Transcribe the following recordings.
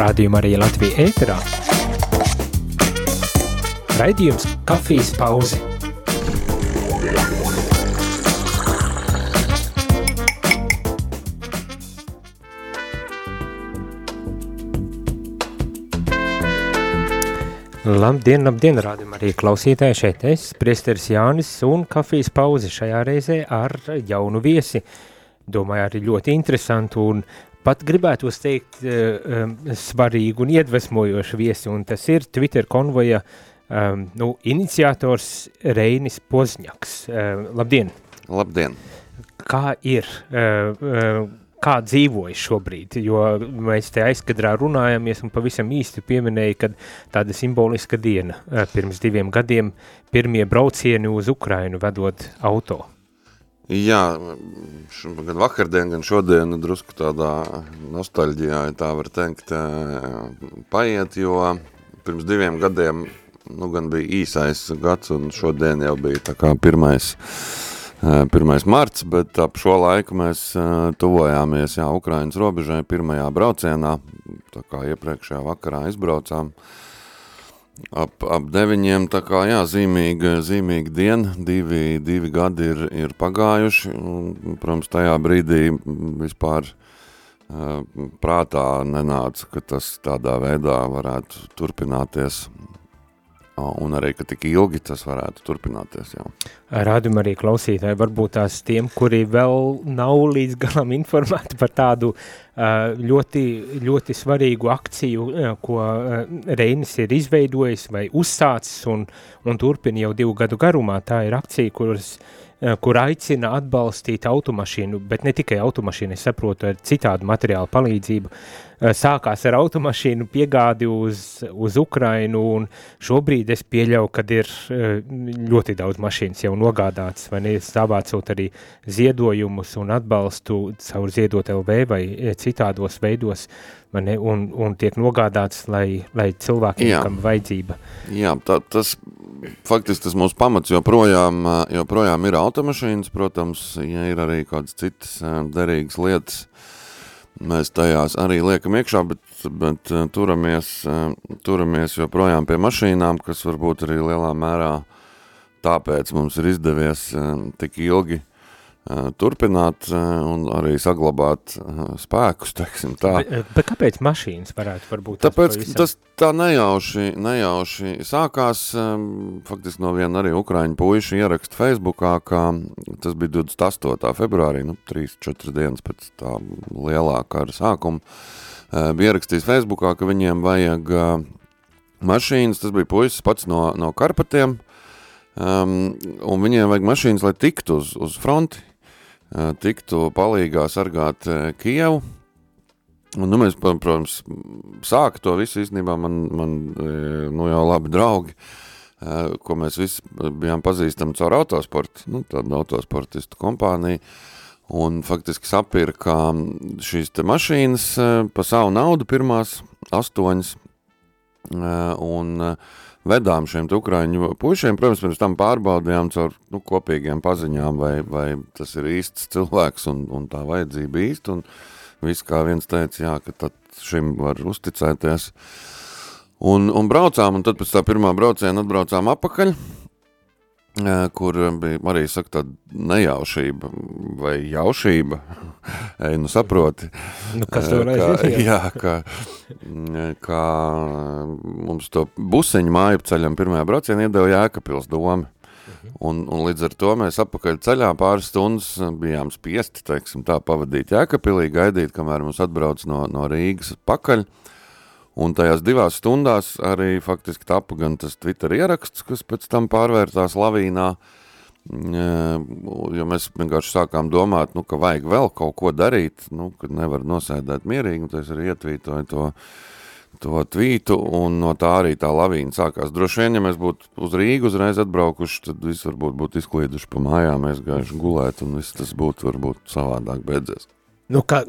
Rādījumā arī Latvija ēterā. Raidījums kafijas pauze. Labdien, labdien, rādījumā arī klausītāji šeit es, priesteris Jānis un kafijas pauze šajā reizē ar jaunu viesi. Domāju, arī ļoti interesantu un pat gribētu teikt um, svarīgu un iedvesmojošu viesi, un tas ir Twitter konvoja um, nu, iniciators Reinis Pozņaks. Um, labdien! Labdien! Kā ir? Uh, kā dzīvojas šobrīd, jo mēs te aizkadrā runājamies un pavisam īsti pieminēja, ka tāda simboliska diena eh, pirms diviem gadiem pirmie braucieni uz Ukrainu vedot auto. Jā, gan vakardien, gan šodien drusku tādā nostalģijā, ja tā var teikt, paiet, jo pirms diviem gadiem, nu gan bija īsais gads un šodien jau bija tā kā pirmais 1. Eh, marts, bet ap šo laiku mēs tuvojāmies jā, Ukrainas robežai pirmajā braucienā, tā kā iepriekšējā vakarā izbraucām ap, ap deviņiem, tā kā jā, zīmīga, zīmīga diena, divi, divi gadi ir, ir pagājuši, un, protams, tajā brīdī vispār uh, prātā nenāca, ka tas tādā veidā varētu turpināties un arī, ka tik ilgi tas varētu turpināties. Jau. Rādījumā arī klausītāji, varbūt tās tiem, kuri vēl nav līdz galam informēti par tādu ļoti, ļoti svarīgu akciju, ko Reinis ir izveidojis vai uzsācis un, un turpina jau divu gadu garumā. Tā ir akcija, kuras kur aicina atbalstīt automašīnu, bet ne tikai automašīnu, es saprotu, ar citādu materiālu palīdzību, uh, sākās ar automašīnu piegādi uz, uz Ukrainu, un šobrīd es pieļauju, ka ir eh, ļoti daudz mašīnas jau nogādātas, vai ne, savācot arī ziedojumus un atbalstu caur ziedot LV vai eh, citādos veidos, vai ne, un, un tiek nogādāts, lai, lai cilvēkiem, Jā. kam vajadzība. Jā, tā, tas faktiski tas mūsu pamats joprojām, joprojām ir automašīnas, protams, ja ir arī kādas citas derīgas lietas, mēs tajās arī liekam iekšā, bet, bet eh, turamies, eh, turamies joprojām pie mašīnām, kas varbūt arī lielā mērā tāpēc mums ir izdevies eh, tik ilgi turpināt un arī saglabāt spēkus, teiksim tā. Bet, bet kāpēc mašīnas varētu varbūt? Tāpēc tas tā nejauši, nejauši sākās, faktiski no viena arī Ukraiņu puiši ieraksta Facebookā, ka tas bija 28. februārī, nu 3-4 dienas pēc tā lielā kara sākuma, bija ierakstījis Facebookā, ka viņiem vajag mašīnas, tas bija puisis pats no, no Karpatiem, um, un viņiem vajag mašīnas, lai tiktu uz, uz fronti, tiktu palīgā sargāt eh, Kievu. Un, nu, mēs, protams, sāka to visu īstenībā man, man eh, nu, jau labi draugi, ko mēs visi bijām pazīstami caur autosportu, nu, tādu autosportistu kompāniju, un faktiski sapirka šīs te mašīnas pa savu naudu pirmās astoņas, un uh, vedām šiem ukraiņu pušiem, protams, pirms tam pārbaudījām caur nu, kopīgiem paziņām, vai, vai tas ir īsts cilvēks un, un tā vajadzība īsti, un viss kā viens teica, jā, ka tad šim var uzticēties. Un, un braucām, un tad pēc tā pirmā brauciena atbraucām apakaļ, kur bija arī, saka, tāda nejaušība vai jaušība, ej, nu saproti. Nu, kas to varēs jā, jā, kā, kā mums to buseņu māju ceļam pirmajā braucienā iedeva Jēkapils domi. Un, un līdz ar to mēs apakaļ ceļā pāris stundas bijām spiesti, teiksim, tā pavadīt Jēkapilī, gaidīt, kamēr mums atbrauc no, no Rīgas pakaļ. Un tajās divās stundās arī faktiski tapa gan tas Twitter ieraksts, kas pēc tam pārvērtās lavīnā, jo mēs vienkārši sākām domāt, nu, ka vajag vēl kaut ko darīt, nu, kad nevar nosēdēt mierīgi, un es arī ietvītoju to, to tvītu, un no tā arī tā lavīna sākās. Droši vien, ja mēs būtu uz Rīgu uzreiz atbraukuši, tad viss varbūt būtu izklīduši pa mājām, mēs gājuši gulēt, un viss tas būtu varbūt savādāk beidzies. Nu, kā,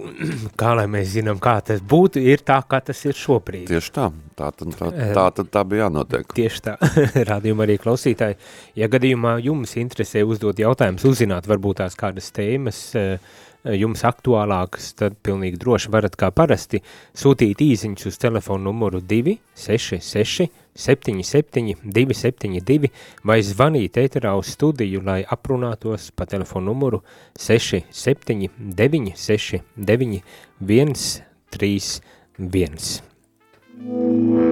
kā lai mēs zinām, kā tas būtu, ir tā, kā tas ir šobrīd. Tieši tā, tā tad tā, tā, tā, tā bija jānotiek. Tieši tā, rādījumā arī klausītāji, ja gadījumā jums interesē uzdot jautājumus, uzzināt varbūt tās kādas tēmas, jums aktuālākas, tad pilnīgi droši varat kā parasti sūtīt īziņus uz telefonu numuru 266 77 272 vai zvanīt ēterā uz studiju, lai aprunātos pa telefonu numuru 67 969 131.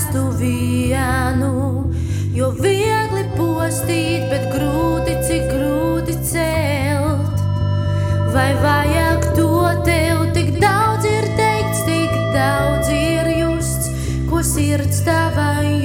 rastu vienu, jo viegli postīt, bet grūti cik grūti celt. Vai vajag to tev tik daudz ir teikts, tik daudz ir justs, ko sirds tavai?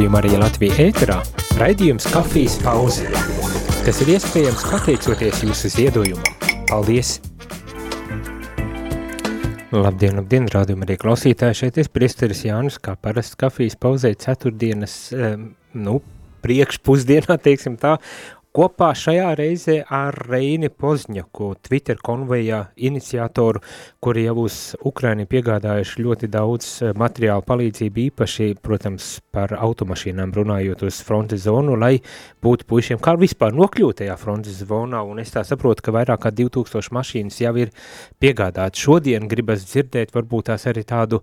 Rādījumā arī Latvija ēterā raidījums kafijas pauze, kas ir iespējams pateicoties jūsu ziedojumam. Paldies! Labdien, labdien, rādījumā arī klausītāji. Šeit ir priesteris Jānis, kā parasts kafijas pauzē ceturtdienas, nu, priekšpusdienā, teiksim tā, Kopā šajā reizē ar Reini Pozņaku, Twitter konveja iniciatoru, kuri jau uz Ukraini piegādājuši ļoti daudz eh, materiālu palīdzību, īpaši, protams, par automašīnām runājot uz frontes zonu, lai būtu puišiem kā vispār nokļūt tajā frontes zonā, un es tā saprotu, ka vairāk kā 2000 mašīnas jau ir piegādāts. Šodien gribas dzirdēt varbūt tās arī tādu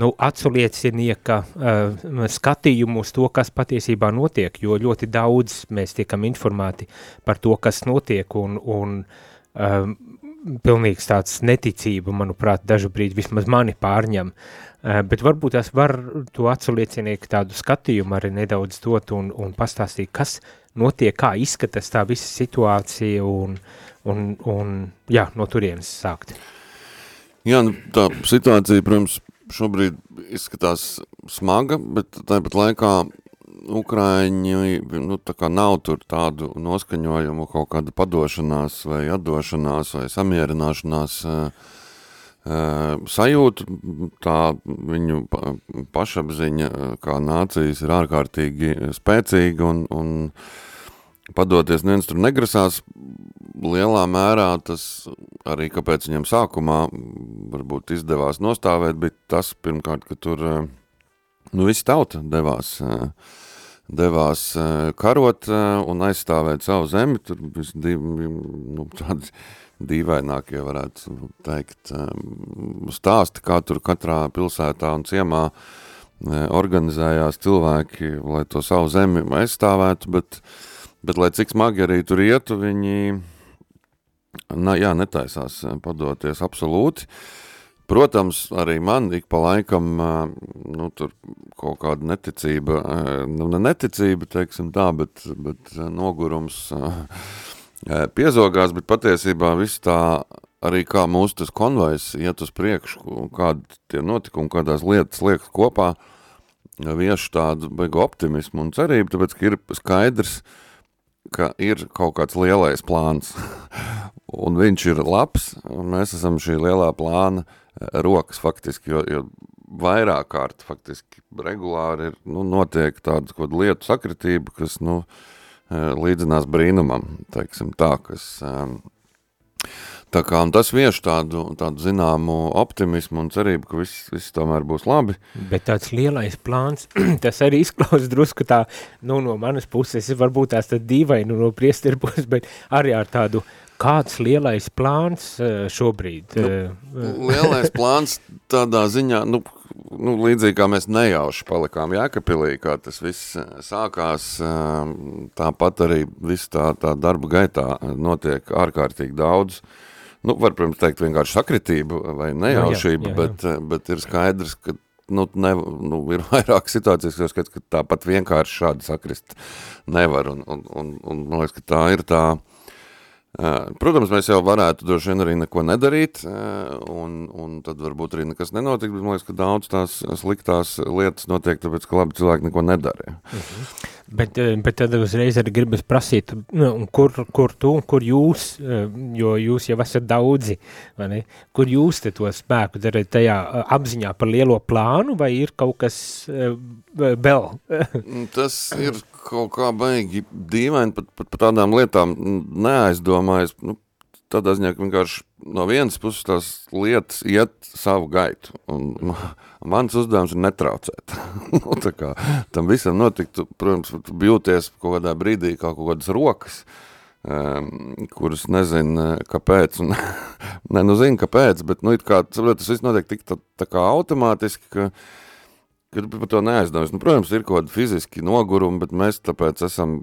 nu, aculiecinieka uh, skatījumu uz to, kas patiesībā notiek, jo ļoti daudz mēs tiekam informēti par to, kas notiek, un, un um, pilnīgs tāds neticība, manuprāt, dažu brīdi vismaz mani pārņem, uh, bet varbūt tās var to aculiecinieku tādu skatījumu arī nedaudz dot un, un pastāstīt, kas notiek, kā izskatās tā visa situācija un, un, un jā, no turienes sākt. Jā, nu, tā situācija, protams, šobrīd izskatās smaga, bet tāpat laikā Ukraiņi nu, nav tur tādu noskaņojumu, kaut kāda padošanās vai atdošanās vai samierināšanās uh, uh, sajūtu. Tā viņu pašapziņa kā nācijas ir ārkārtīgi spēcīga un, un padoties neviens tur negrasās lielā mērā tas arī, kāpēc viņam sākumā varbūt izdevās nostāvēt, bija tas pirmkārt, ka tur, eh, nu, visi tauta devās, eh, devās eh, karot un aizstāvēt savu zemi, tur div, nu, tādi dīvainākie varētu teikt stāsti, kā tur katrā pilsētā un ciemā organizējās cilvēki, lai to savu zemi aizstāvētu, bet, bet lai cik smagi arī tur ietu, viņi Na, jā, netaisās eh, padoties absolūti. Protams, arī man ik pa laikam, eh, nu, tur kaut kāda neticība, eh, nu, ne neticība, teiksim tā, bet, bet nogurums piezogās, bet patiesībā viss tā arī kā mūsu tas konvojs iet uz priekšu, kādi tie notikumi, kādās lietas liekas kopā, viešu tādu beigu optimismu un cerību, tāpēc, ka ir skaidrs, ka ir kaut kāds lielais plāns. un viņš ir labs, un mēs esam šī lielā plāna eh, rokas faktiski, jo, jo vairāk kārt faktiski regulāri ir, nu, notiek tāda kaut lietu sakritība, kas, nu, eh, līdzinās brīnumam, teiksim tā, kas, um, Tā kā tas vieš tādu, tādu zināmu optimismu un cerību, ka viss, viss tomēr būs labi. Bet tāds lielais plāns, tas arī izklausās drusku tā, nu, no manas puses, varbūt tās tad dīvaini no priesteru puses, bet arī ar tādu uh, Kāds lielais plāns eh, šobrīd? Nu, eh, lielais plāns tādā ziņā, nu, nu, līdzīgi kā mēs nejauši palikām Jēkapilī, kā tas viss eh, sākās, tāpat arī viss tā, tā darba gaitā notiek ārkārtīgi daudz. Nu, var, protams, teikt vienkārši sakritību vai nejaušību, jā, jā, jā. Bet, bet ir skaidrs, ka nu, ne, nu, ir vairāk situācijas, ka tāpat vienkārši šādi sakrist nevar. Un, un, un, un man liekas, ka tā ir tā, uh, Protams, mēs jau varētu droši vien arī neko nedarīt, un, un tad varbūt arī nekas nenotiek, bet man liekas, ka daudz tās sliktās lietas notiek, tāpēc, ka labi cilvēki neko nedara. Uh mhm. Bet, bet tad uzreiz arī gribas prasīt, nu, kur, kur tu kur jūs, jo jūs jau esat daudzi, vai ne? kur jūs te to spēku darat tajā apziņā par lielo plānu, vai ir kaut kas vēl? Tas ir kaut kā baigi dīvaini pat par tādām lietām neaizdomājas. Nu, tādā ziņā, ka vienkārši no vienas puses tās lietas iet savu gaitu. Un, mans uzdevums ir netraucēt. nu, kā tam visam notiktu, protams, bijūties kaut kādā brīdī kā kaut kādas rokas, um, kuras nezinu, kāpēc. Un, ne, nu zinu, kāpēc, bet, nu, it kā, saprot, tas viss notiek tik tā, tā kā automātiski, ka Kad par to neaizdomājas, nu, protams, ir kaut kāda fiziski noguruma, bet mēs tāpēc esam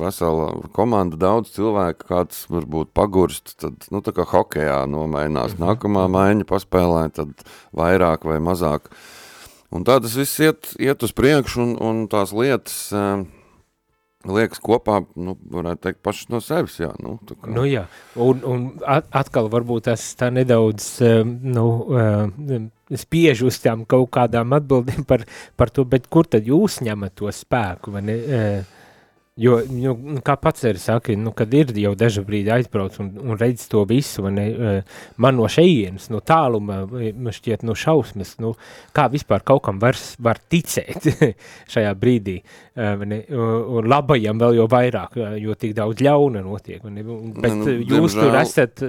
vesela komanda, daudz cilvēku, kāds varbūt pagurst, tad, nu, tā kā hokejā nomainās. Mhm. Nākamā maiņa paspēlē, tad vairāk vai mazāk. Un tā tas viss iet, iet uz priekšu, un, un tās lietas, liekas kopā, nu, varētu teikt, pašas no sevis, jā. Nu. Nu jā, un, un at, atkal varbūt tas tā nedaudz, um, nu, um, spiež uz tām kaut kādām atbildēm par, par to, bet kur tad jūs ņemat to spēku, vai ne? Uh, Jo, nu, kā pats arī saka, nu, kad ir jau dažu brīdi aizbrauc un, un redz to visu, ne, man no šeienes, no tāluma, man šķiet, no šausmas, nu, kā vispār kaut kam var, var ticēt šajā brīdī, ne, un labajam vēl jau vairāk, jo tik daudz ļauna notiek, ne, bet nu, jūs tur esat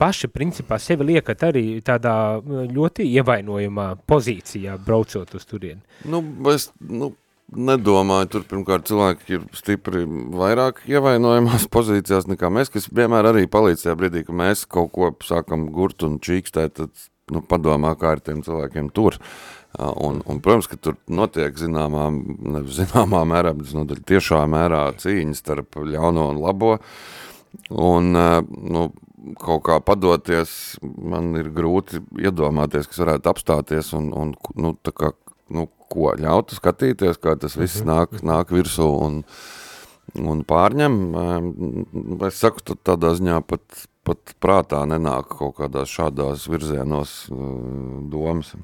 paši principā sevi liekat arī tādā ļoti ievainojumā pozīcijā braucot uz turieni. Nu, es, nu, nedomāju, tur pirmkārt cilvēki ir stipri vairāk ievainojumās pozīcijās nekā mēs, kas vienmēr arī palīdz tajā brīdī, ka mēs kaut ko sākam gurt un čīkstēt, tad nu, padomā, kā ar tiem cilvēkiem tur. Un, un, protams, ka tur notiek zināmā, nevis zināmā mērā, bet no tiešā mērā cīņas starp ļauno un labo. Un, nu, kaut kā padoties, man ir grūti iedomāties, kas varētu apstāties un, un nu, kā, nu, ko ļautu skatīties, kā tas viss mm -hmm. nāk, nāk virsū un, un pārņem. Es saku, tad tādā ziņā pat, pat prātā nenāk kaut kādās šādās virzienos domas.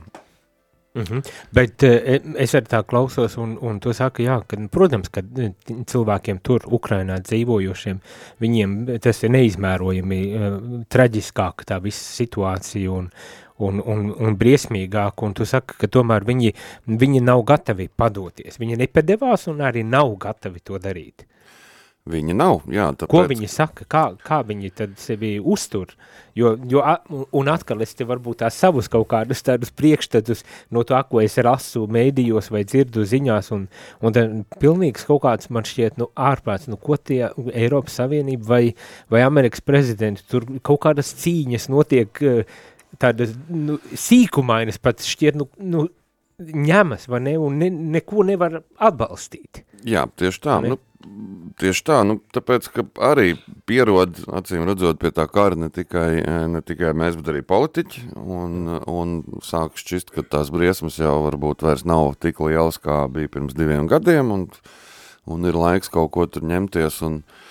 Mm -hmm. Bet uh, es arī tā klausos, un, un tu saki, jā, ka, protams, ka cilvēkiem tur, Ukrainā dzīvojošiem, viņiem tas ir neizmērojami traģiskāk tā visa situācija, un, un, un, un briesmīgāk, un tu saki, ka tomēr viņi, viņi nav gatavi padoties. Viņi nepadevās un arī nav gatavi to darīt. Viņi nav, jā. Tāpēc... Ko viņi saka, kā, kā viņi tad sevi uztur? Jo, jo, un atkal es te varbūt tās savus kaut kādus tādus priekšstatus no to, ko es rasu mēdījos vai dzirdu ziņās, un, un tad pilnīgs kaut kāds man šķiet, nu, ārprāts, nu, ko tie Eiropas Savienība vai, vai Amerikas prezidenti, tur kaut kādas cīņas notiek, uh, tādas nu, sīkumainas pat šķiet, nu, nu, ņemas, vai ne, un ne, neko nevar atbalstīt. Jā, tieši tā, nu, tieši tā, nu, tāpēc, ka arī pierod, acīm redzot, pie tā kara ne tikai, ne tikai mēs, bet arī politiķi, un, un sāk šķist, ka tās briesmas jau varbūt vairs nav tik lielas, kā bija pirms diviem gadiem, un, un ir laiks kaut ko tur ņemties, un, uh,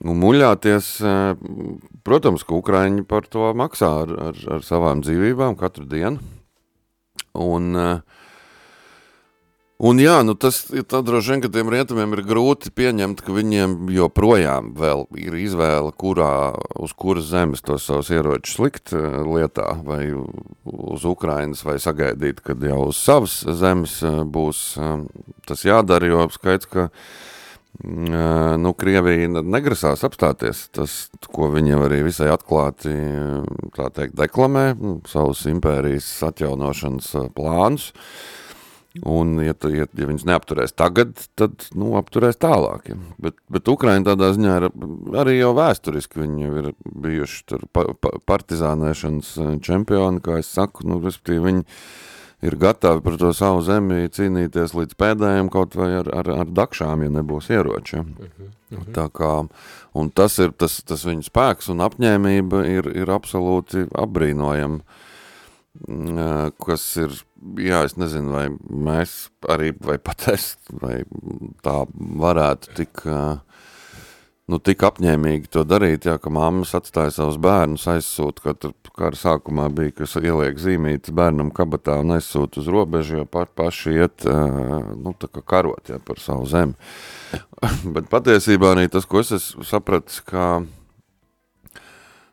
Un muļāties, eh, protams, ka Ukraiņi par to maksā ar, ar, ar savām dzīvībām katru dienu. Un, un jā, nu tas droši vien, ka tiem rietumiem ir grūti pieņemt, ka viņiem joprojām vēl ir izvēle, kurā, uz kuras zemes tos savus ieročus likt lietā, vai uz Ukrainas, vai sagaidīt, kad jau uz savas zemes būs tas jādara, jo skaits, ka nu, Krievija negrasās apstāties. Tas, ko viņi arī visai atklāti teikt, deklamē, savus impērijas atjaunošanas plānus. Un, ja, ja, ja viņas neapturēs tagad, tad nu, apturēs tālāk. Ja. Bet, bet Ukraiņa tādā ziņā ir arī jau vēsturiski. Viņi ir bijuši pa, pa, partizānēšanas čempioni, kā es saku. Nu, viņi ir gatavi par to savu zemi cīnīties līdz pēdējiem kaut vai ar, ar, ar dakšām, ja nebūs ieroči. Uh -huh, uh -huh. Tā kā, un tas ir, tas, tas viņu spēks un apņēmība ir, ir absolūti apbrīnojama, mm, kas ir, jā, es nezinu, vai mēs arī, vai pat es, vai tā varētu tik uh, nu, tik apņēmīgi to darīt, jā, ka mammas atstāja savus bērnus, aizsūta, ka tur kara sākumā bija, kas ieliek zīmītas bērnam kabatā un aizsūta uz robežu, jo pa, paši iet, nu, tā kā karot, jā, par savu zemi. Bet patiesībā arī tas, ko es esmu sapratis, ka,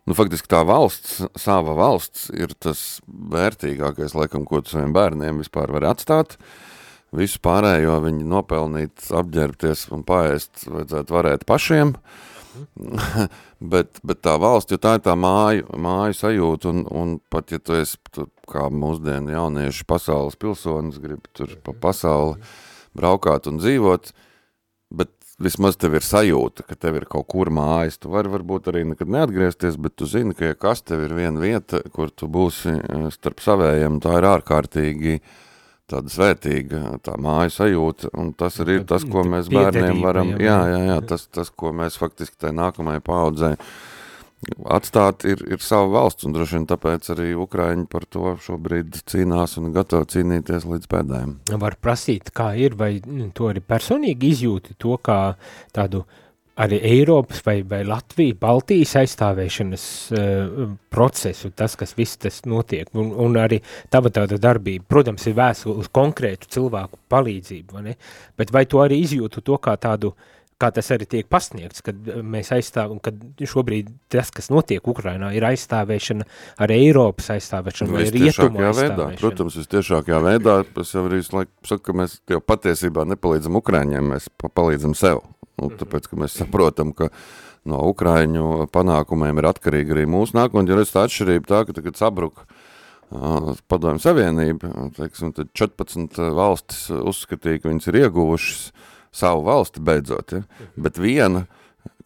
nu, faktiski tā valsts, sava valsts ir tas vērtīgākais, laikam, ko tu saviem bērniem vispār var atstāt, uh, Visu pārējo viņi nopelnīt, apģērbties un paēst vajadzētu varēt pašiem, bet, bet tā valsts, jo tā ir tā māju, māju sajūta, un, un pat ja tu esi tu, kā mūsdienu jaunieši pasaules pilsonis, grib tur pa pasauli braukāt un dzīvot, bet vismaz tev ir sajūta, ka tev ir kaut kur mājas, tu vari varbūt arī nekad neatgriezties, bet tu zini, ka ja kas tev ir viena vieta, kur tu būsi eh, starp savējiem, tā ir ārkārtīgi uh, tāda svētīga tā māja sajūta, un tas arī ir tas, ko mēs bērniem varam, jā, jā, jā, tas, tas, ko mēs faktiski tai nākamajai paudzei atstāt ir, ir sava valsts, un droši vien tāpēc arī Ukraiņi par to šobrīd cīnās un gatavi cīnīties līdz pēdējiem. Var prasīt, kā ir, vai nu, to arī personīgi izjūti to kā tādu arī Eiropas vai, vai Latvija, Baltijas aizstāvēšanas uh, procesu, tas, kas viss tas notiek, un, un arī tava tāda darbība, protams, ir vēsta uz konkrētu cilvēku palīdzību, vai ne? bet vai tu arī izjūtu to kā tādu uh, kā tas arī tiek pasniegts, kad eh, mēs aizstāvam, kad šobrīd tas, kas notiek Ukrainā, ir aizstāvēšana ar Eiropas aizstāvēšanu vai rietumu veidā. Protams, vistiešākajā veidā, es jau arī laiku saku, ka mēs jau patiesībā nepalīdzam Ukraiņiem, mēs palīdzam sev. Nu, mhm. tāpēc, ka mēs saprotam, ka no Ukraiņu panākumiem ir atkarīga arī mūsu nākotnē, jo redz tā atšķirība tā, ka tagad sabruka padomju savienība, teiksim, tad 14 valstis uzskatīja, ka viņas ir ieguvušas savu valsti beidzot, ja? bet viena,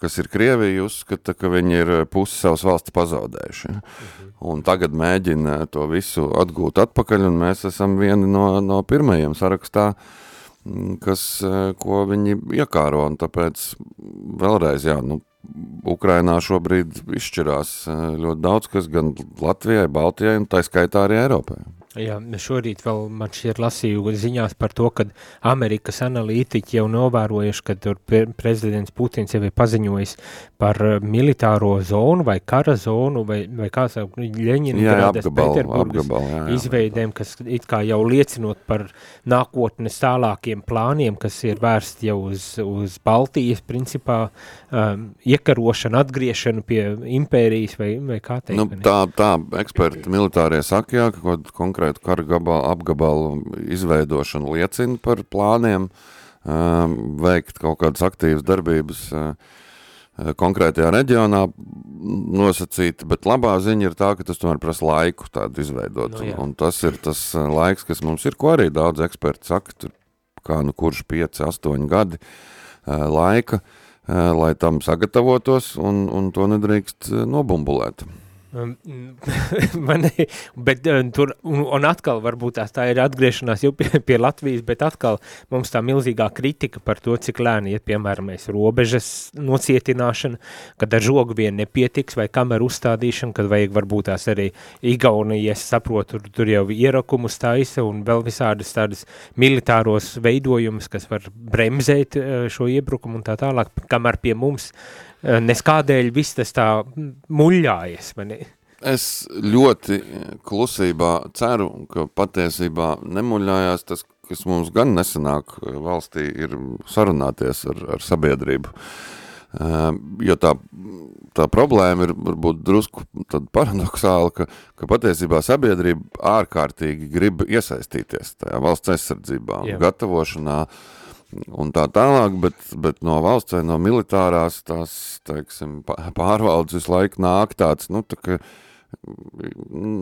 kas ir Krievija, uzskata, ka viņi ir pusi savas valsts pazaudējuši. Ja? Un tagad mēģina to visu atgūt atpakaļ, un mēs esam vieni no, no pirmajiem sarakstā, kas, ko viņi iekāro, un tāpēc vēlreiz, jā, nu, Ukrainā šobrīd izšķirās ļoti daudz, kas gan Latvijai, Baltijai un tā skaitā arī Eiropai. Jā, šorīt vēl man šķiet lasīju ziņās par to, ka Amerikas analītiķi jau novērojuši, ka tur prezidents Putins jau ir paziņojis par uh, militāro zonu vai kara zonu vai, vai kā saka, Ļeņingradas, Peterburgas izveidēm, kas it kā jau liecinot par nākotnes tālākiem plāniem, kas ir vērsti jau uz, uz Baltijas principā um, iekarošanu, atgriešanu pie impērijas vai, vai kā teikt? Nu, tā, tā eksperti militārie saka, jā, ka kaut konkrēti konkrētu kara gabalu, apgabalu izveidošana liecina par plāniem um, veikt kaut kādas aktīvas darbības uh, konkrētajā reģionā nosacīti, bet labā ziņa ir tā, ka tas tomēr prasa laiku tādu izveidot, no, nu, un, un tas ir tas uh, laiks, kas mums ir, ko arī daudz eksperti saka, tur kā nu kurš 5, 8 gadi uh, laika, lai tam sagatavotos, un, un to nedrīkst nobumbulēt. Um, man, bet uh, tur, un, un atkal varbūt tās tā ir atgriešanās jau pie, pie Latvijas, bet atkal mums tā milzīgā kritika par to, cik lēni iet, piemēram, mēs robežas nocietināšana, kad ar žogu vien nepietiks, vai kameru uzstādīšana, kad vajag varbūt tās arī Igaunija, es saprotu, tur, tur jau ierakumus taisa un vēl visādas tādas militāros veidojumus, kas var bremzēt uh, šo iebrukumu un tā tālāk, kamēr pie mums Eh, neskādēļ viss tas tā muļājas, mani. Es ļoti klusībā ceru, ka patiesībā nemuļājās tas, kas mums gan nesanāk valstī, ir sarunāties ar, ar sabiedrību. Uh, jo tā, tā problēma ir varbūt drusku tad paradoxāla, ka, ka patiesībā sabiedrība ārkārtīgi grib iesaistīties tajā valsts aizsardzībā un Jā. gatavošanā uh, un tā tālāk, bet, bet no valsts vai no militārās tās, teiksim, pārvaldes visu laiku nāk tāds, nu, tā ka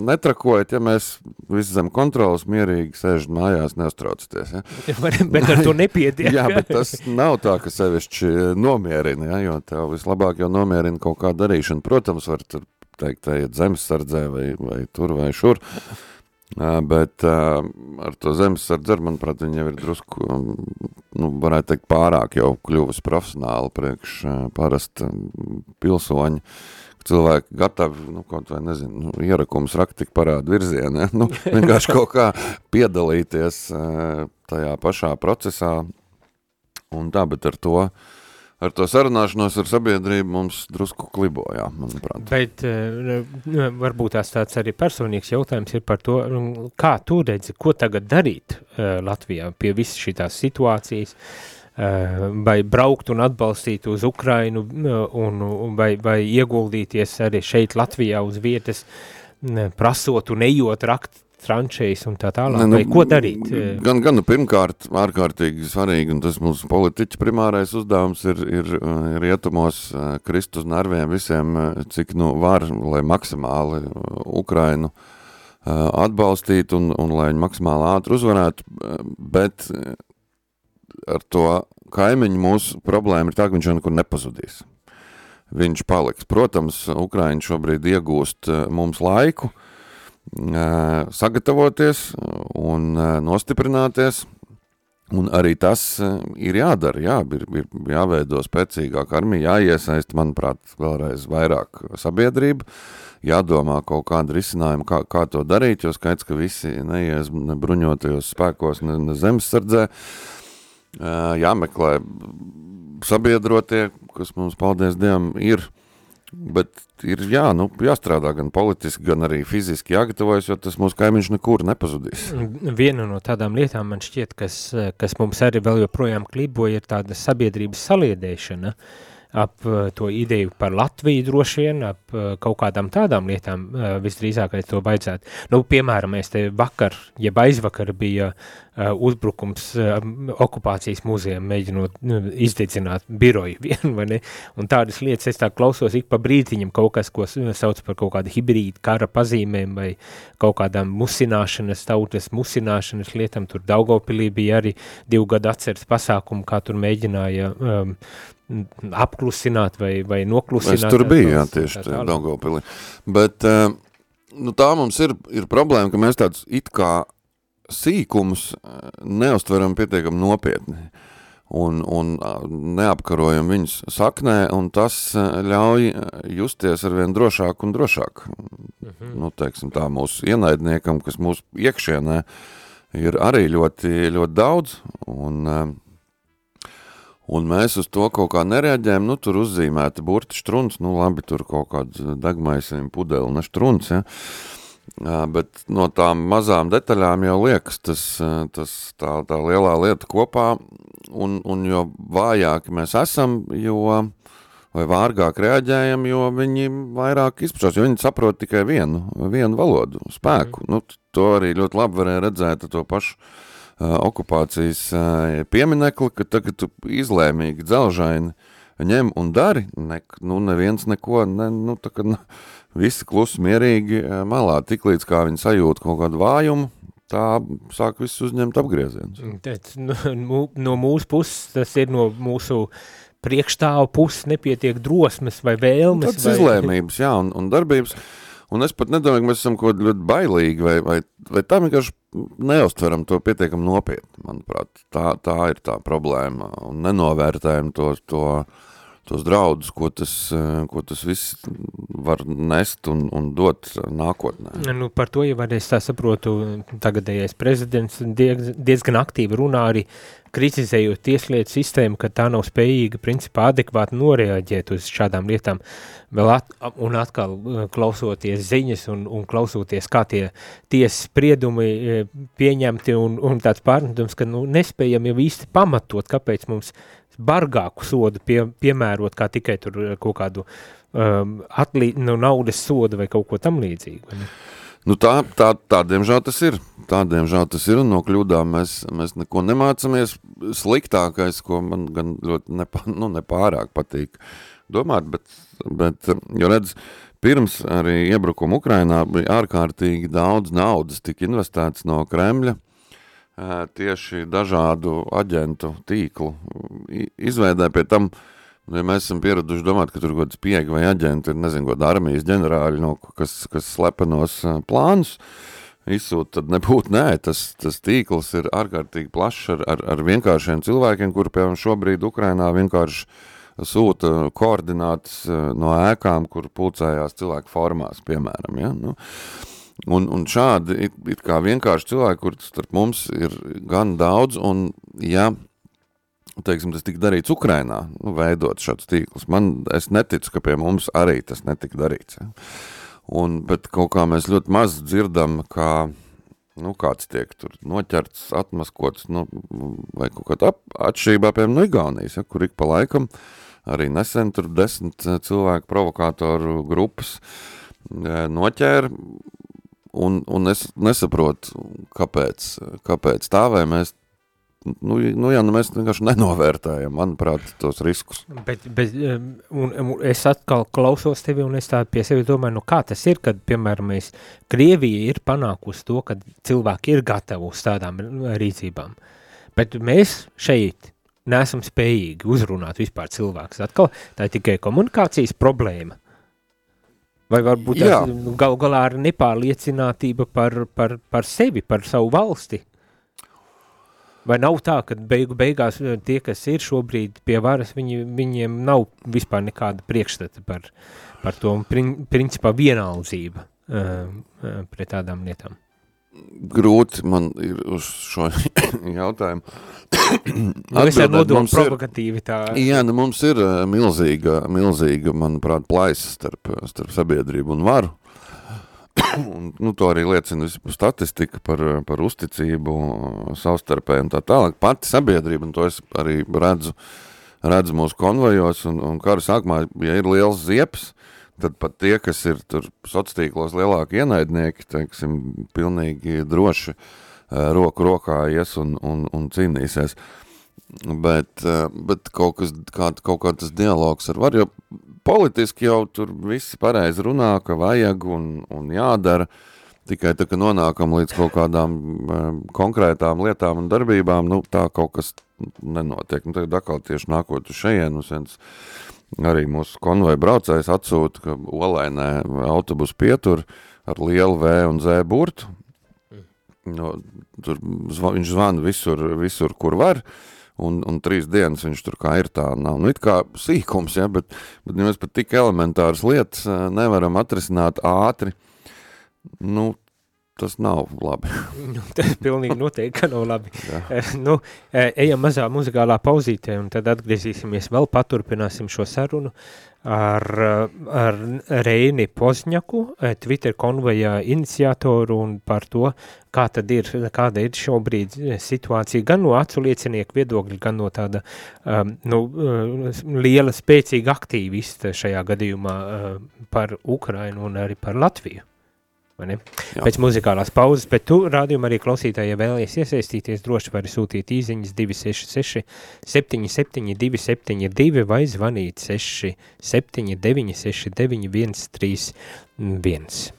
netrakojat, ja mēs visi zem kontrolas mierīgi sēžam mājās, neuztraucaties. Ja? bet ar to nepietiek. jā, bet tas nav tā, ka sevišķi nomierina, ja? jo tev vislabāk jau nomierina kaut kā darīšana. Protams, var tur teikt, ejiet zemesardzē vai, vai tur vai šur. Bet ar to zemesardzi, manuprāt, viņi jau ir drusku, nu, varētu teikt, pārāk jau kļuvusi profesionāli priekš parasta pilsoņi. Cilvēki gatavi, nu, kaut vai nezinu, nu, ierakums rakt tik parādu virzienē, nu, vienkārši kaut kā piedalīties tajā pašā procesā un tā, bet ar to uh, ar to sarunāšanos ar sabiedrību mums drusku klibojā, manuprāt. Bet uh, varbūt tās tāds arī personīgs jautājums ir par to, kā tu redzi, ko tagad darīt uh, Latvijā pie visas šitās situācijas, uh, vai braukt un atbalstīt uz Ukrainu, un vai, vai ieguldīties arī šeit Latvijā uz vietas, prasot un ejot rakt tranšejas un tā tālāk, ne, nu, vai ko darīt? Gan, gan nu, pirmkārt, ārkārtīgi svarīgi, un tas mūsu politiķa primārais uzdevums ir, ir, ir ietumos eh, krist uz nerviem visiem, eh, cik nu var, lai maksimāli eh, Ukrainu atbalstītu un, un lai viņi maksimāli ātri uzvarētu, bet ar to kaimiņu mūsu problēma ir tā, ka viņš jau nekur nepazudīs. Viņš paliks. Protams, Ukraiņi šobrīd iegūst mums laiku, uh, sagatavoties un nostiprināties, Un arī tas ir jādara, jā, ir, ir jāveido spēcīgāk armija, jāiesaist, manuprāt, vēlreiz vairāk sabiedrība, jādomā kaut kāda risinājuma, kā, kā to darīt, jo skaidrs, ka visi neies ne bruņotajos spēkos, ne, ne zemesardzē, jāmeklē sabiedrotie, kas mums, paldies Dievam, ir, bet ir jā, nu, jāstrādā gan politiski, gan arī fiziski jāgatavojas, jo tas mūsu kaimiņš nekur nepazudīs. Viena no tādām lietām man šķiet, kas, kas mums arī vēl joprojām kliboja, ir tāda sabiedrības saliedēšana ap to ideju par Latviju droši vien, ap kaut kādām tādām lietām visdrīzākais to vajadzētu. Nu, piemēram, mēs te vakar, jeb aizvakar bija uzbrukums okupācijas muzejam, mēģinot nu, izdedzināt biroju vienu, vai ne? Un tādas lietas es tā klausos ik pa brītiņam kaut kas, ko sauc par kaut kādu hibrīdu kara pazīmēm vai kaut kādām musināšanas, tautas musināšanas lietām. Tur Daugavpilī bija arī divu gadu atceras pasākumu, kā tur mēģināja um, apklusināt vai, vai noklusināt. Es tur biju, jā, tieši Daugavpilī. Bet uh, nu, tā mums ir, ir problēma, ka mēs tāds it kā sīkumus eh, neustveram pietiekami nopietni un, un neapkarojam viņus saknē, un tas eh, ļauj eh, justies arvien drošāk un drošāk. Mhm. Nu, teiksim tā, mūsu ienaidniekam, kas mūsu iekšienē ir arī ļoti, ļoti daudz, un, un mēs uz to kaut kā nereaģējam, nu, tur uzzīmēta burti štruns, nu, labi, tur kaut kāds degmaisim pudeli, ne štruns, ja, bet no tām mazām detaļām jau liekas tas, tas tā, tā lielā lieta kopā, un, un jo vājāki mēs esam, jo vai vārgāk reaģējam, jo viņi vairāk izpratās, jo viņi saprot tikai vienu, vienu valodu, spēku. Mm. Nu, to arī ļoti labi varēja redzēt to pašu okupācijas uh, pieminekli, ka tagad tu izlēmīgi dzelžaini ņem un dari, ne, nu neviens neko, ne, nu tā kā, nu, visi klusi mierīgi eh, malā, tik līdz kā viņi sajūt kaut kādu vājumu, tā sāk viss uzņemt apgriezienus. Tēc, nu, no mūsu puses, tas ir no mūsu priekšstāvu puses nepietiek drosmes vai vēlmes. Tāds vai... izlēmības, jā, un, un darbības. Un es pat nedomāju, ka mēs esam kaut ļoti bailīgi, vai, vai, vai tā vienkārši neustveram to pietiekam nopietni, manuprāt. Tā, tā ir tā problēma, un nenovērtējam to, to uh, tos draudus, ko tas, eh, ko tas viss var nest un, un dot nākotnē. Nu, par to jau arī es saprotu, tagadējais prezidents diez, diezgan aktīvi runā arī kritizējot tieslietu sistēmu, ka tā nav spējīga principā adekvāti noreaģēt uz šādām lietām. Vēl at, un atkal eh, klausoties ziņas un, un klausoties, kā tie tiesas spriedumi eh, pieņemti un, un tāds pārmetums, ka nu, nespējam jau īsti pamatot, kāpēc mums bargāku sodu pie, piemērot, kā tikai tur eh, kaut kādu um, atlī, nu, naudas sodu vai kaut ko tam līdzīgu. Nu tā, tā, tā, diemžēl tas ir. Tā, diemžēl tas ir, no kļūdām mēs, mēs neko nemācamies. Sliktākais, ko man gan ļoti nepā, nu, nepārāk patīk domāt, bet, bet jo redz, pirms arī iebrukuma Ukrainā bija ārkārtīgi daudz naudas tika investēts no Kremļa, tieši dažādu aģentu tīklu izveidē pie tam, nu, ja mēs esam pieraduši domāt, ka tur gods piegi vai aģenti ir, nezinu, god armijas ģenerāļi, no, kas, kas slepenos plānus izsūta, tad nebūtu nē, tas, tas tīkls ir ārkārtīgi plašs ar, ar, ar vienkāršiem cilvēkiem, kuri, piemēram, šobrīd Ukrainā vienkārši sūta koordinātas no ēkām, kur pulcējās cilvēku formās, piemēram, ja, nu, uh, Un, un šādi it, it kā vienkārši cilvēki, kur starp mums ir gan daudz, un ja, teiksim, tas tika darīts Ukrainā, nu, veidot šādus tīklus, man, es neticu, ka pie mums arī tas netika darīts. Ja. Un, bet kaut kā mēs ļoti maz dzirdam, kā, nu, kāds tiek tur noķerts, atmaskots, nu, vai kaut kāda atšķirībā, piemēram, no Igaunijas, ja, kur ik pa laikam arī nesen tur desmit cilvēku provokātoru grupas eh, noķēra Un, un es nesaprotu, kāpēc, kāpēc tā, vai mēs, nu, nu jā, nu mēs vienkārši nenovērtējam, manuprāt, tos riskus. Bet, bet un, un es atkal klausos tevi, un es tā pie sevi domāju, nu kā tas ir, kad, piemēram, mēs, Krievija ir panākusi to, ka cilvēki ir gatavi uz tādām rīcībām, bet mēs šeit neesam spējīgi uzrunāt vispār cilvēkus. Atkal tā ir tikai komunikācijas problēma. Vai varbūt tas nu, gal galā ir nepārliecinātība par, par, par sevi, par savu valsti? Vai nav tā, ka beigu beigās eh, tie, kas ir šobrīd pie varas, viņi, viņiem nav vispār nekāda priekšstata par, par to prin, principā vienaldzība uh, uh, pret tādām lietām? Grūti man ir uz šo jautājumu. nu, ar nodomu provokatīvi tā. Jā, nu mums ir milzīga, milzīga, manuprāt, plaisa starp, starp sabiedrību un varu. un, nu, to arī liecina statistika par, par uzticību savstarpēji un tā tālāk. Pati sabiedrība, un to es arī redzu, redzu mūsu konvojos, un, un kara sākumā, ja ir liels zieps, tad pat tie, kas ir tur sociālos lielāki ienaidnieki, teiksim, pilnīgi droši roku rokā ies un, un, un cīnīsies. Bet, bet kaut, kas, kā, kaut kā tas dialogs ar var, jo politiski jau tur visi pareizi runā, ka vajag un, un jādara, tikai tā, ka nonākam līdz kaut kādām um, konkrētām lietām un darbībām, nu tā kaut kas nenotiek. Nu, tagad atkal tieši nākot uz šejienu, viens arī mūsu konvoja braucējs atsūta, ka olainē autobus pietur ar lielu V un Z burtu. No, tur zva, viņš zvana visur, visur, kur var. Un, un trīs dienas viņš tur kā ir tā nav. Nu, it kā sīkums, ja, bet, bet ja mēs pat tik elementāras lietas eh, nevaram atrisināt ātri, nu, tas nav labi. nu, tas pilnīgi noteikti, ka nav labi. Eh, nu, eh, ejam mazā muzikālā pauzītē, un tad atgriezīsimies vēl, paturpināsim šo sarunu. Ar, ar Reini Pozņaku, Twitter konvoja iniciatoru un par to, kā tad ir, kāda ir šobrīd situācija gan no aculiecinieku viedokļa, gan no tāda um, nu, liela spēcīga aktīvista šajā gadījumā uh, par Ukrainu un arī par Latviju pēc muzikālās pauzes, bet tu rādījumā arī klausītāji, ja vēlies iesaistīties, droši vari sūtīt īziņas 266 77 272 vai zvanīt 6 79 69 131.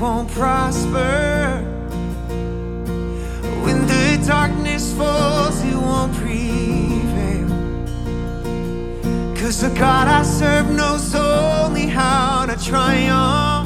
Won't prosper. When the darkness falls, it won't prevail. Cause the God I serve knows only how to triumph.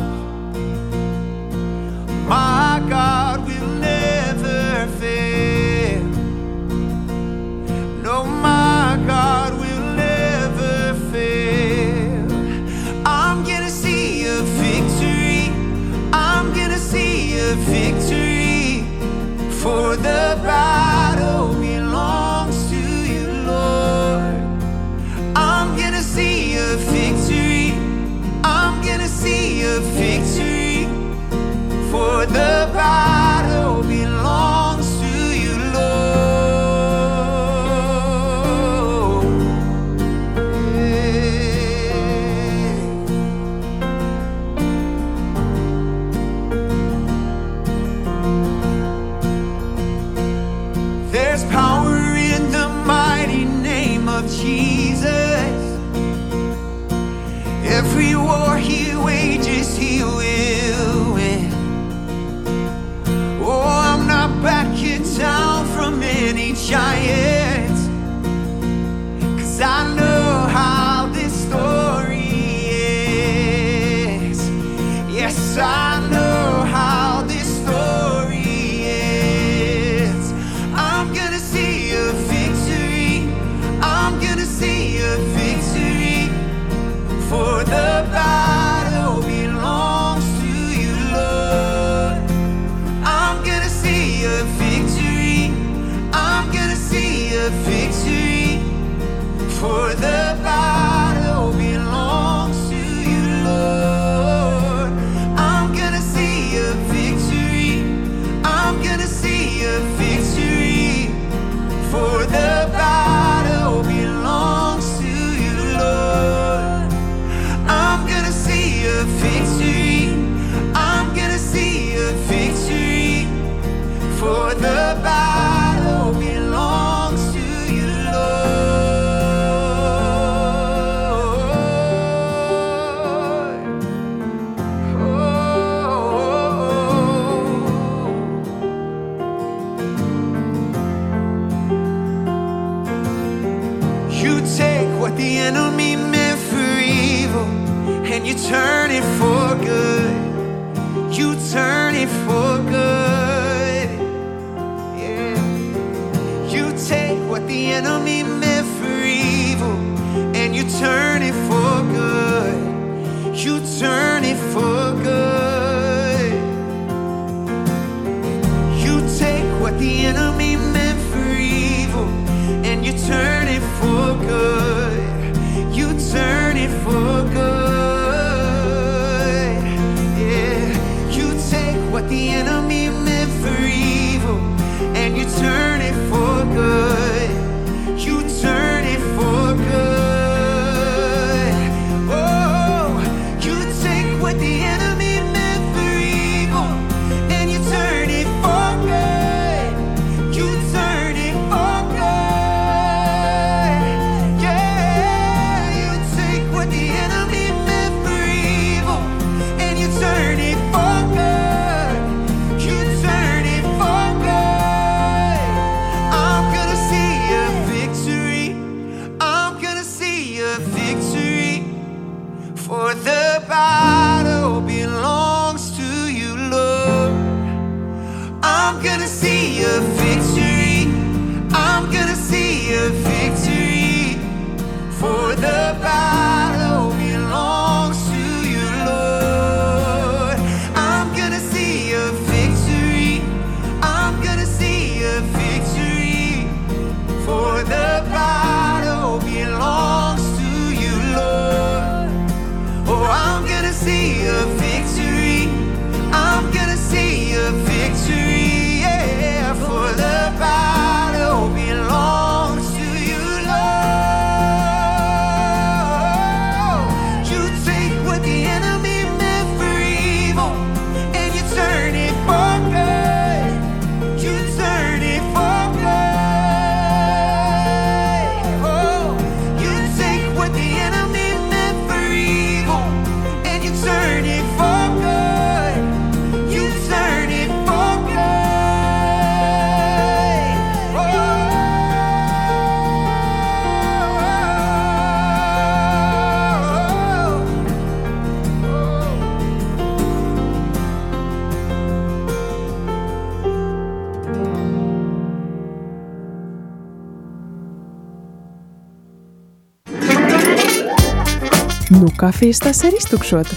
Kafijas tas ir iztukšota.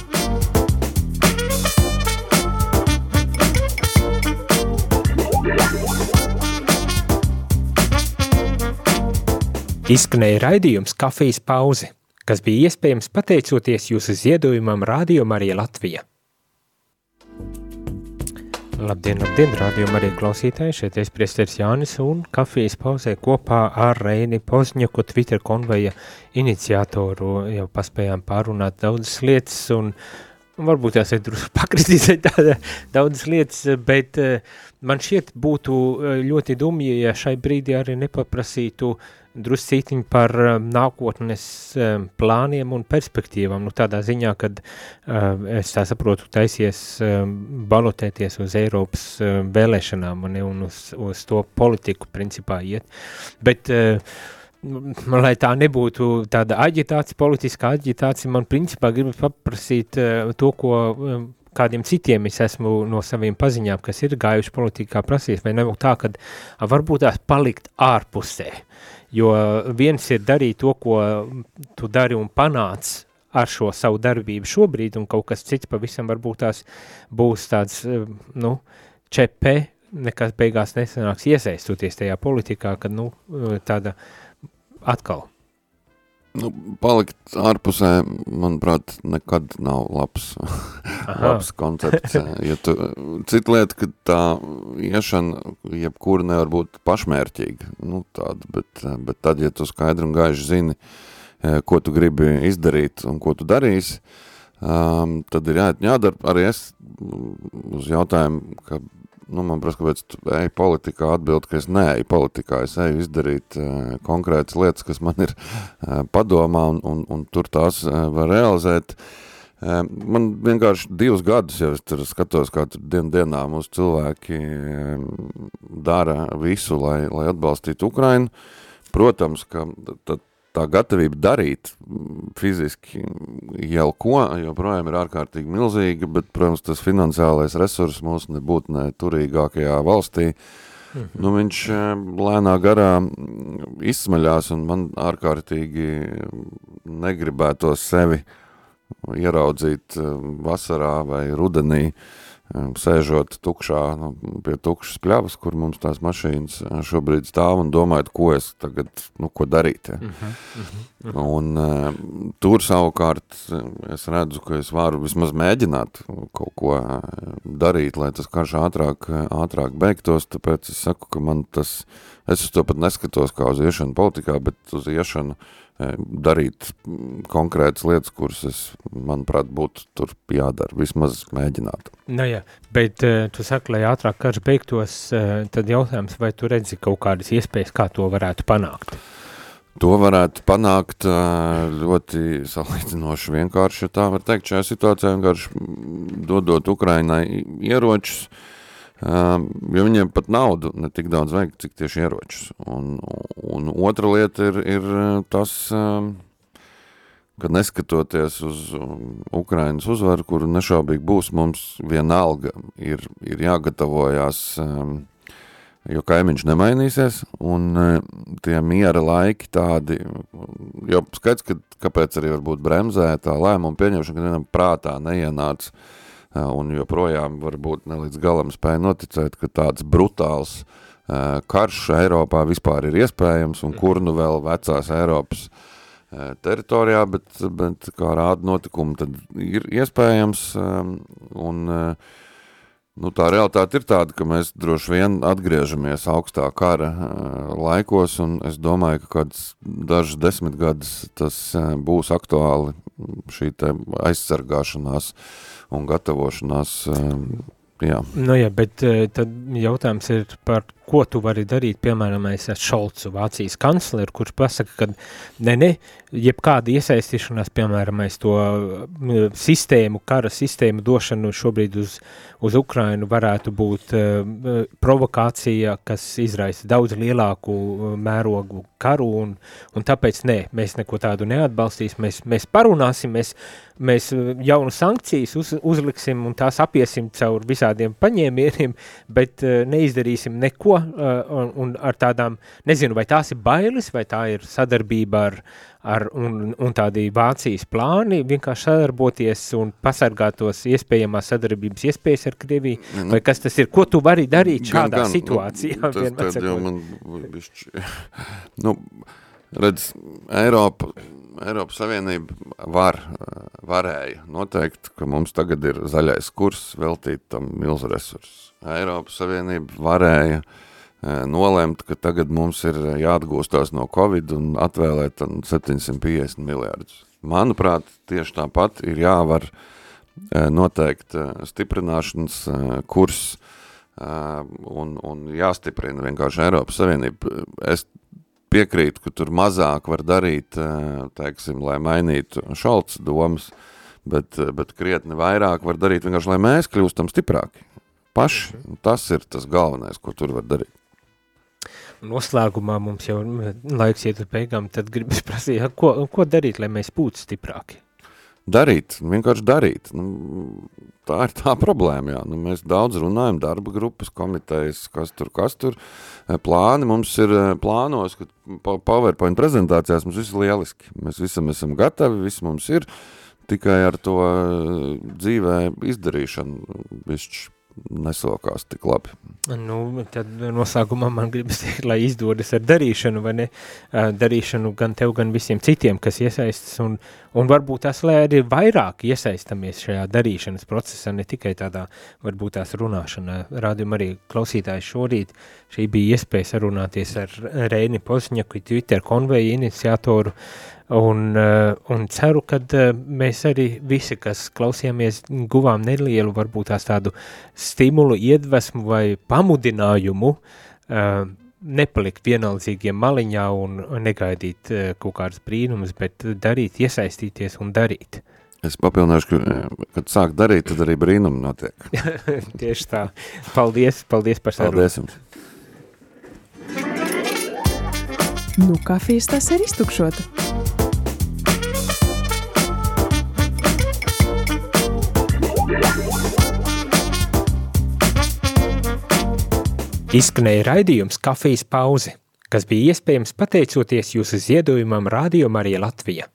Izskanēja raidījums Kafijas pauze, kas bija iespējams pateicoties jūsu ziedojumam Radio Marija Latvija. Labdien, labdien, Radio Marija klausītāji, šeit es priesteris Jānis un kafijas pauzē kopā ar Reini Pozņaku, Twitter konveja iniciatoru, jau paspējām pārunāt daudzas lietas un varbūt ir drusku pakritīzēt daudzas lietas, bet eh, man šķiet būtu eh, ļoti dumji, ja šai brīdī arī nepaprasītu druscītiņi par uh, nākotnes uh, plāniem un perspektīvām, nu tādā ziņā, kad uh, es tā saprotu, taisies uh, balotēties uz Eiropas uh, vēlēšanām un, un uz, uz to politiku principā iet, bet uh, lai tā nebūtu tāda aģitācija, politiskā aģitācija, man principā gribas paprasīt uh, to, ko uh, kādiem citiem es esmu no saviem paziņām, kas ir gājuši politikā prasījis, vai nav tā, ka varbūt tās palikt ārpusē, jo viens ir darīt to, ko tu dari un panāc ar šo savu darbību šobrīd, un kaut kas cits pavisam varbūt tās būs tāds, eh, nu, čepe, nekas beigās nesanāks iesaistoties tajā politikā, kad, nu, eh, tāda atkal. Nu, palikt ārpusē, manuprāt, nekad nav labs, labs koncepts. Ja tu, cita lieta, ka tā iešana jebkura nevar būt pašmērķīga, nu, tāda, bet, bet tad, ja tu skaidri un gaiši zini, ko tu gribi izdarīt un ko tu darīsi, um, tad ir jā, jādara arī es uz jautājumu, ka nu, man prasa, kāpēc tu ej politikā atbild, ka es neeju politikā, es eju izdarīt uh, konkrētas lietas, kas man ir uh, padomā un, un, un tur tās uh, var realizēt. Uh, man vienkārši divus gadus jau es tur skatos, kā tur dien dienā mūsu cilvēki uh, dara visu, lai, lai atbalstītu Ukrainu. Protams, ka tad tā gatavība darīt mm, fiziski jau ko, joprojām ir ārkārtīgi milzīga, bet, protams, tas finansiālais resurs mūsu nebūtnē turīgākajā valstī, -hmm. nu viņš lēnā garā izsmaļās un man ārkārtīgi negribētos sevi ieraudzīt vasarā vai rudenī, uh, sēžot tukšā, nu, pie tukšas pļavas, kur mums tās mašīnas šobrīd stāv un domājot, ko es tagad, nu, ko darīt. Ja. Uh -huh, uh -huh. Un uh, tur savukārt es redzu, ka es varu vismaz mēģināt kaut ko darīt, lai tas karš ātrāk, ātrāk beigtos, tāpēc es saku, ka man tas, es uz to pat neskatos kā uz iešanu politikā, bet uz iešanu Eh, darīt konkrētas lietas, kuras, es, manuprāt, būtu tur jādara, vismaz mēģināt. Nu jā, bet uh, tu saki, lai ātrāk karš beigtos, uh, tad jautājums, vai tu redzi kaut kādas iespējas, kā to varētu panākt? To varētu panākt ļoti salīdzinoši vienkārši, ja tā var teikt, šajā situācijā vienkārši dodot Ukrainai ieročus, uh, Um, jo viņiem pat naudu ne tik daudz vajag, cik tieši ieročus. Un, un otra lieta ir, ir tas, um, ka neskatoties uz Ukrainas uzvaru, kuru nešaubīgi būs, mums vienalga ir, ir jāgatavojās, um, jo kaimiņš nemainīsies, un tie miera laiki tādi, jo skaidrs, ka kāpēc arī varbūt bremzē tā lēmuma pieņemšana, ka vienam prātā neienāca un joprojām varbūt ne līdz galam spēja noticēt, ka tāds brutāls karš Eiropā vispār ir iespējams un kur nu vēl vecās Eiropas teritorijā, bet, bet kā rāda notikumi, tad ir iespējams un Nu, tā realitāte ir tāda, ka mēs droši vien atgriežamies augstā kara laikos, un es domāju, ka kāds dažas desmit gadus tas būs aktuāli šī te aizsargāšanās un gatavošanās. Um, jā. Nu jā, bet tad jautājums ir par ko tu vari darīt, piemēram, es ar Šolcu, Vācijas kancleru, kurš pasaka, ka ne, ne, jebkāda iesaistīšanās, piemēram, aiz to sistēmu, kara sistēmu došanu šobrīd uz, uz Ukrainu varētu būt uh, provokācija, kas izraisa daudz lielāku uh, mērogu karu, un, un tāpēc nē, mēs neko tādu neatbalstīs, mēs, mēs parunāsim, mēs, mēs jaunu sankcijas uz, uzliksim un tās apiesim caur visādiem paņēmieniem, bet uh, neizdarīsim neko, un, un ar tādām, nezinu, vai tās ir bailes, vai tā ir sadarbība ar, ar un, un tādi Vācijas plāni, vienkārši sadarboties un pasargāt tos iespējamās sadarbības iespējas ar Krieviju, nu, vai kas tas ir, ko tu vari darīt šādā gan, gan, situācijā? Nu, tas tad jau man bišķi, nu, redz, Eiropa, Eiropas Savienība var, varēja noteikt, ka mums tagad ir zaļais kurs veltīt tam milzu resursus. Eiropas Savienība varēja uh, nolemt, ka tagad mums ir jāatgūstās no Covid un atvēlēt 750 miljārdus. Manuprāt, tieši tāpat ir jāvar noteikt stiprināšanas kurs un, un jāstiprina vienkārši Eiropas Savienība. Es piekrītu, ka tur mazāk var darīt, teiksim, lai mainītu šalts domas, bet, bet krietni vairāk var darīt vienkārši, lai mēs kļūstam stiprāki. Paši, tas ir tas galvenais, ko tur var darīt noslēgumā mums jau laiks iet uz beigām, tad gribas prasīt, ko, ko darīt, lai mēs būtu stiprāki? Darīt, vienkārši darīt. Nu, tā ir tā problēma, jā. Nu, mēs daudz runājam, darba grupas, komitejas, kas tur, kas tur. Eh, plāni mums ir eh, plānos, ka PowerPoint prezentācijās mums viss ir lieliski. Mēs visam esam gatavi, viss mums ir, tikai ar to eh, dzīvē izdarīšanu višķi nesokās tik labi. Nu, tad noslēgumā man gribas teikt, lai izdodas ar darīšanu, vai ne? Darīšanu gan tev, gan visiem citiem, kas iesaistas, un, un varbūt tas, lai arī vairāk iesaistamies šajā darīšanas procesā, ne tikai tādā, varbūt tās runāšanā. Rādījum arī klausītājs šorīt, šī bija iespēja sarunāties ar Reini Pozņaku, Twitter konveju iniciatoru, uh, Un, eh, un ceru, ka eh, mēs arī visi, kas klausījāmies, guvām nelielu, varbūt tās tādu stimulu, iedvesmu vai pamudinājumu uh, nepalikt vienaldzīgiem maliņā un negaidīt kaut kādas brīnumus, bet darīt, iesaistīties un darīt. Es papilnāšu, ka, kad sāk darīt, tad arī brīnumi notiek. Tieši tā. Paldies, paldies par sarunu. Paldies jums. Nu, kafijas tas ir iztukšota. Izskanēja raidījums kafijas pauze, kas bija iespējams pateicoties jūsu ziedojumam Radio Marija Latvija.